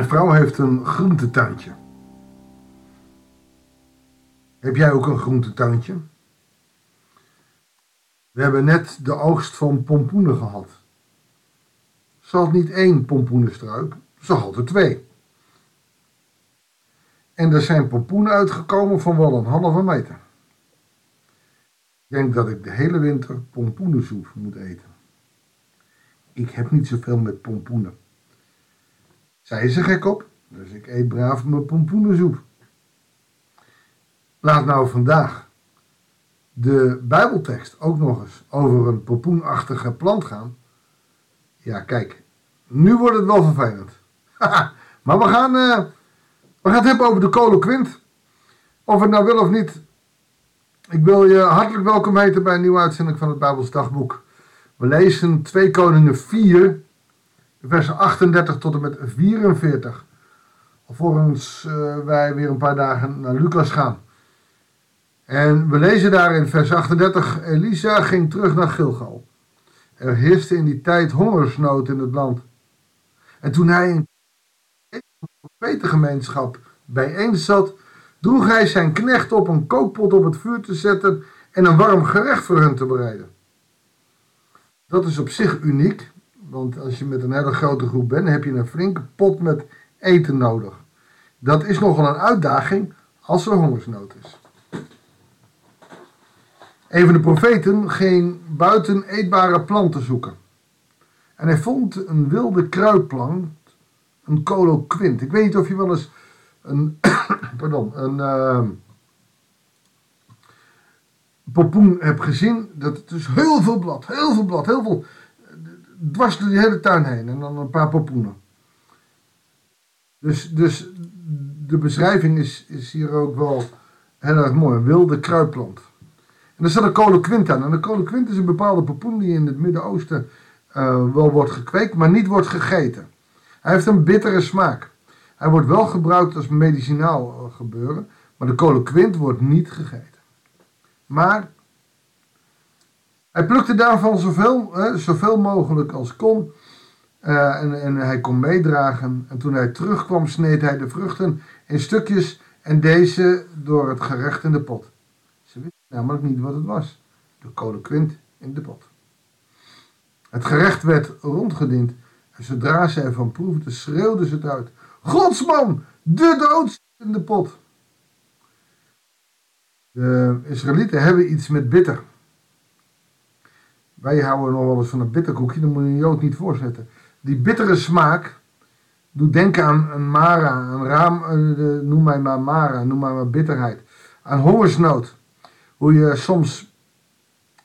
Mijn vrouw heeft een groentetuintje. Heb jij ook een groentetuintje? We hebben net de oogst van pompoenen gehad. Ze had niet één pompoenenstruik, ze had er twee. En er zijn pompoenen uitgekomen van wel een halve meter. Ik denk dat ik de hele winter pompoenensoep moet eten. Ik heb niet zoveel met pompoenen. Zij is er gek op, dus ik eet braaf mijn pompoenensoep. Laat nou vandaag de Bijbeltekst ook nog eens over een pompoenachtige plant gaan. Ja, kijk, nu wordt het wel vervelend. maar we gaan, uh, we gaan het hebben over de coloquint. Of het nou wil of niet. Ik wil je hartelijk welkom heten bij een nieuwe uitzending van het Bijbels Dagboek. We lezen 2 Koningen 4, versen 38 tot en met 44. Alvorens uh, wij weer een paar dagen naar Lucas gaan. En we lezen daar in vers 38, Elisa ging terug naar Gilgal. Er heerste in die tijd hongersnood in het land. En toen hij in de gemeenschap bijeen zat, droeg hij zijn knecht op een kookpot op het vuur te zetten en een warm gerecht voor hen te bereiden. Dat is op zich uniek, want als je met een hele grote groep bent, heb je een flinke pot met eten nodig. Dat is nogal een uitdaging als er hongersnood is. Een van de profeten ging buiten eetbare planten zoeken. En hij vond een wilde kruidplant, een coloquint. Ik weet niet of je wel eens een, pardon, een uh, popoen hebt gezien. Dat het is heel veel blad, heel veel blad, heel veel, dwars door die hele tuin heen. En dan een paar popoenen. Dus, dus de beschrijving is, is hier ook wel heel erg mooi. Een wilde kruidplant. En er staat een coloquint aan. En de coloquint is een bepaalde popoen die in het Midden-Oosten uh, wel wordt gekweekt, maar niet wordt gegeten. Hij heeft een bittere smaak. Hij wordt wel gebruikt als medicinaal eh, gebeuren, maar de coloquint wordt niet gegeten. Maar hij plukte daarvan zoveel, eh, zoveel mogelijk als kon. Uh, en, en, hij kon meedragen. En toen hij terugkwam, sneed hij de vruchten in stukjes en deze door het gerecht in de pot. Ze wisten namelijk niet wat het was. De coloquint in de pot. Het gerecht werd rondgediend en zodra ze ervan proefden, schreeuwden ze het uit. Godsman, de dood in de pot. De Israëlieten hebben iets met bitter. Wij houden nog wel eens van een bitterkoekje, dat moet je een Jood niet voorzetten. Die bittere smaak doet denken aan een mara, een raam, eh, noem mij maar mara, noem mij maar bitterheid. Aan hongersnood. Hoe je soms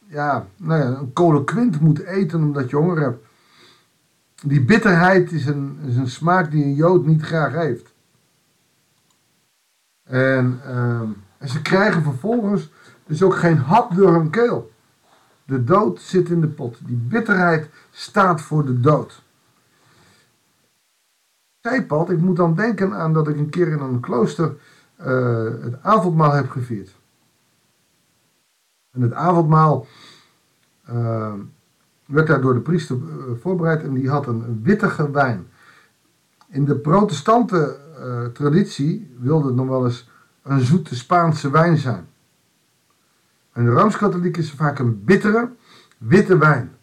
ja, nou ja, een coloquint moet eten omdat je honger hebt. Die bitterheid is een, is een smaak die een Jood niet graag heeft. En, ehm, en ze krijgen vervolgens dus ook geen hap door hun keel. De dood zit in de pot. Die bitterheid staat voor de dood. Zijpad, ik moet dan denken aan dat ik een keer in een klooster uh, het avondmaal heb gevierd. En het avondmaal uh, werd daar door de priester uh, voorbereid en die had een wittige wijn. In de protestante traditie wilde het nog wel eens een zoete Spaanse wijn zijn. En de Rooms-Katholiek is vaak een bittere, witte wijn.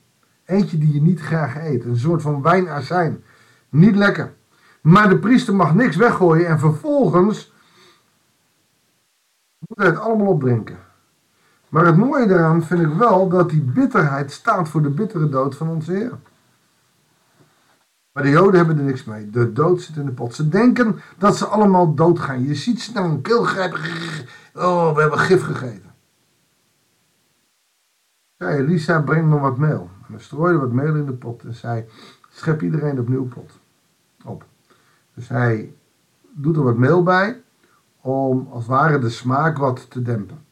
Eentje die je niet graag eet. Een soort van wijnazijn. Niet lekker. Maar de priester mag niks weggooien en vervolgens moet hij het allemaal opdrinken. Maar het mooie daaraan vind ik wel dat die bitterheid staat voor de bittere dood van onze Heer. Maar de Joden hebben er niks mee. De dood zit in de pot. Ze denken dat ze allemaal doodgaan. Je ziet ze naar een keel grijpen. Oh, we hebben gif gegeten. Zei Elisa, breng me wat meel. En hij strooide wat meel in de pot en zei, schep iedereen opnieuw pot op. Dus hij doet er wat meel bij om als het ware de smaak wat te dempen.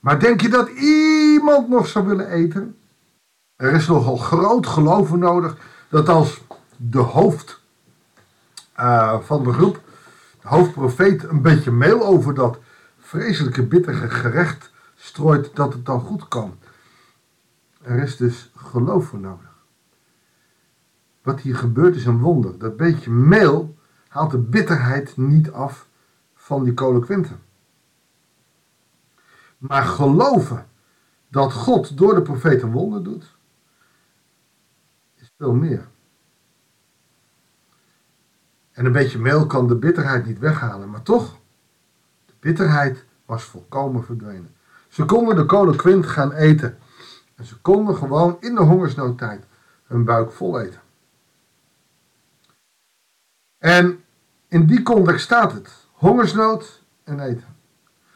Maar denk je dat iemand nog zou willen eten? Er is nogal groot geloof nodig dat als de hoofd uh, van de groep, de hoofdprofeet, een beetje meel over dat vreselijke bittere gerecht strooit, dat het dan goed kan. Er is dus geloof voor nodig. Wat hier gebeurt is een wonder. Dat beetje meel haalt de bitterheid niet af van die kolenkwinten. Maar geloven dat God door de profeet een wonder doet, is veel meer. En een beetje meel kan de bitterheid niet weghalen, maar toch, de bitterheid was volkomen verdwenen. Ze konden de kolenkwint gaan eten. En ze konden gewoon in de hongersnoodtijd hun buik vol eten. En in die context staat het. Hongersnood en eten.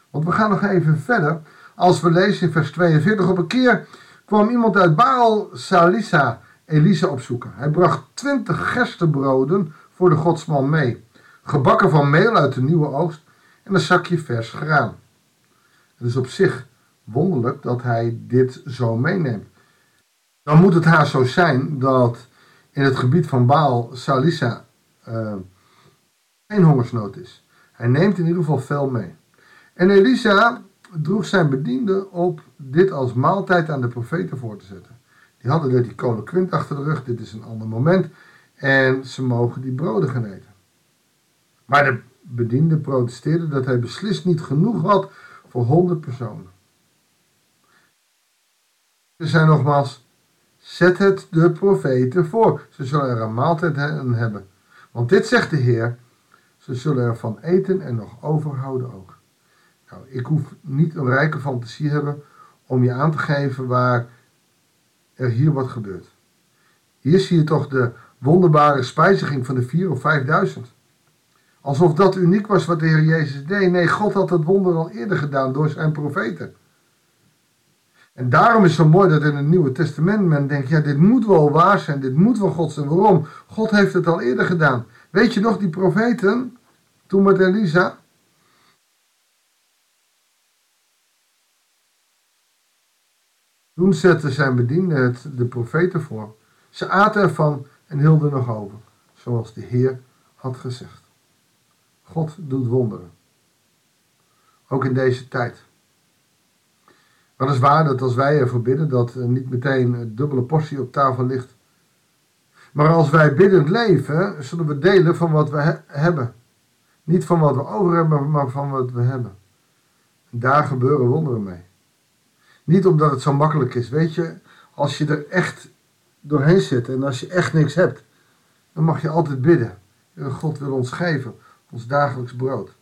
Want we gaan nog even verder. Als we lezen in vers 42. Op een keer kwam iemand uit Baal Salisa Elisa opzoeken. Hij bracht twintig gerstebroden voor de godsman mee. Gebakken van meel uit de nieuwe oogst en een zakje vers graan. Het is op zich wonderlijk dat hij dit zo meeneemt. Dan moet het haast zo zijn dat in het gebied van Baal Salisa uh, geen hongersnood is. Hij neemt in ieder geval veel mee. En Elisa droeg zijn bediende op dit als maaltijd aan de profeten voor te zetten. Die hadden net die kolen achter de rug, dit is een ander moment. En ze mogen die broden gaan eten. Maar de bediende protesteerde dat hij beslist niet genoeg had voor honderd personen. Ze zei nogmaals, zet het de profeten voor. Ze zullen er een maaltijd hebben. Want dit zegt de Heer, ze zullen ervan eten en nog overhouden ook. Nou, ik hoef niet een rijke fantasie hebben om je aan te geven waar er hier wat gebeurt. Hier zie je toch de wonderbare spijziging van de vier of vijfduizend. Alsof dat uniek was wat de Heer Jezus deed. Nee, God had het wonder al eerder gedaan door zijn profeten. En daarom is het zo mooi dat in het Nieuwe Testament men denkt, ja, dit moet wel waar zijn, dit moet wel God zijn. Waarom? God heeft het al eerder gedaan. Weet je nog, die profeten, toen met Elisa, Toen zette zijn bediende het de profeten voor. Ze aten ervan en hielden nog over, zoals de Heer had gezegd. God doet wonderen. Ook in deze tijd. Wat is waar dat als wij ervoor bidden, dat niet meteen een dubbele portie op tafel ligt. Maar als wij biddend leven, zullen we delen van wat we hebben. Niet van wat we over hebben, maar van wat we hebben. En daar gebeuren wonderen mee. Niet omdat het zo makkelijk is. Weet je, als je er echt doorheen zit en als je echt niks hebt, dan mag je altijd bidden. God wil ons geven, ons dagelijks brood.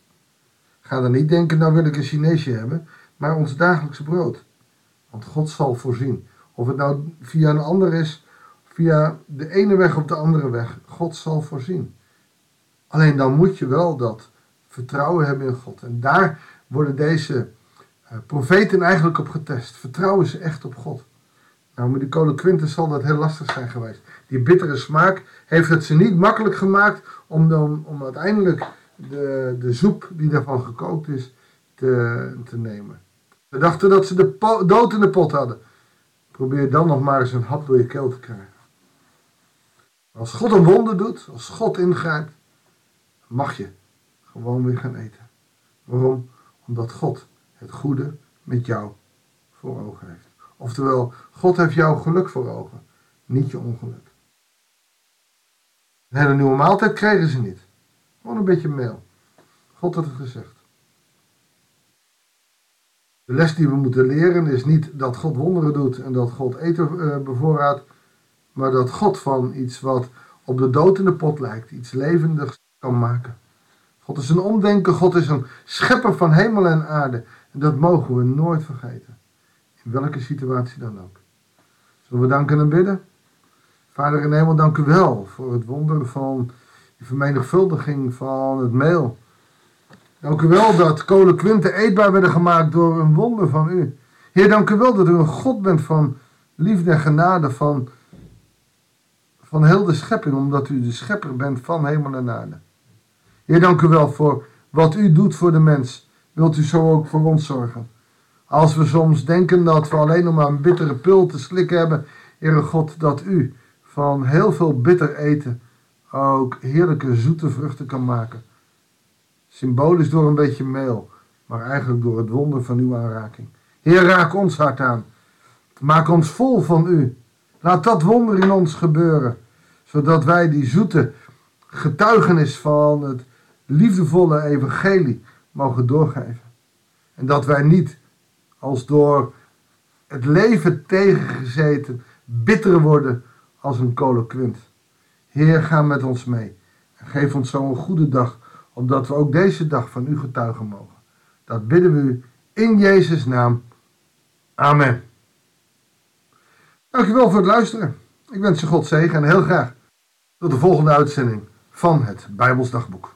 Ga dan niet denken, nou wil ik een Chineesje hebben, maar ons dagelijks brood. Want God zal voorzien. Of het nou via een ander is, via de ene weg of de andere weg. God zal voorzien. Alleen dan moet je wel dat vertrouwen hebben in God. En daar worden deze uh, profeten eigenlijk op getest. Vertrouwen ze echt op God? Nou, met die kolen zal dat heel lastig zijn geweest. Die bittere smaak heeft het ze niet makkelijk gemaakt om, dan, om uiteindelijk de, de soep die daarvan gekookt is te, te nemen. Ze dachten dat ze de dood in de pot hadden. Probeer dan nog maar eens een hap door je keel te krijgen. Als God een wonder doet, als God ingrijpt, mag je gewoon weer gaan eten. Waarom? Omdat God het goede met jou voor ogen heeft. Oftewel, God heeft jouw geluk voor ogen, niet je ongeluk. Een hele nieuwe maaltijd kregen ze niet. Gewoon een beetje meel. God had het gezegd. De les die we moeten leren is niet dat God wonderen doet en dat God eten uh, bevoorraadt, maar dat God van iets wat op de dood in de pot lijkt, iets levendigs kan maken. God is een omdenken, God is een schepper van hemel en aarde. En dat mogen we nooit vergeten. In welke situatie dan ook. Zullen we danken en bidden? Vader in hemel, dank u wel voor het wonder van de vermenigvuldiging van het meel. Dank u wel dat kolenkwinten eetbaar werden gemaakt door een wonder van u. Heer, dank u wel dat u een God bent van liefde en genade, van, van heel de schepping, omdat u de schepper bent van hemel en aarde. Heer, dank u wel voor wat u doet voor de mens. Wilt u zo ook voor ons zorgen? Als we soms denken dat we alleen nog maar een bittere pil te slikken hebben, Heere God, dat u van heel veel bitter eten ook heerlijke zoete vruchten kan maken. Symbolisch door een beetje meel, maar eigenlijk door het wonder van uw aanraking. Heer, raak ons hart aan. Maak ons vol van u. Laat dat wonder in ons gebeuren, zodat wij die zoete getuigenis van het liefdevolle evangelie mogen doorgeven. En dat wij niet als door het leven tegengezeten bitter worden als een kolenquint. Heer, ga met ons mee en geef ons zo een goede dag, omdat we ook deze dag van u getuigen mogen. Dat bidden we u in Jezus' naam. Amen. Dankjewel voor het luisteren. Ik wens je God zegen en heel graag tot de volgende uitzending van het Bijbelsdagboek.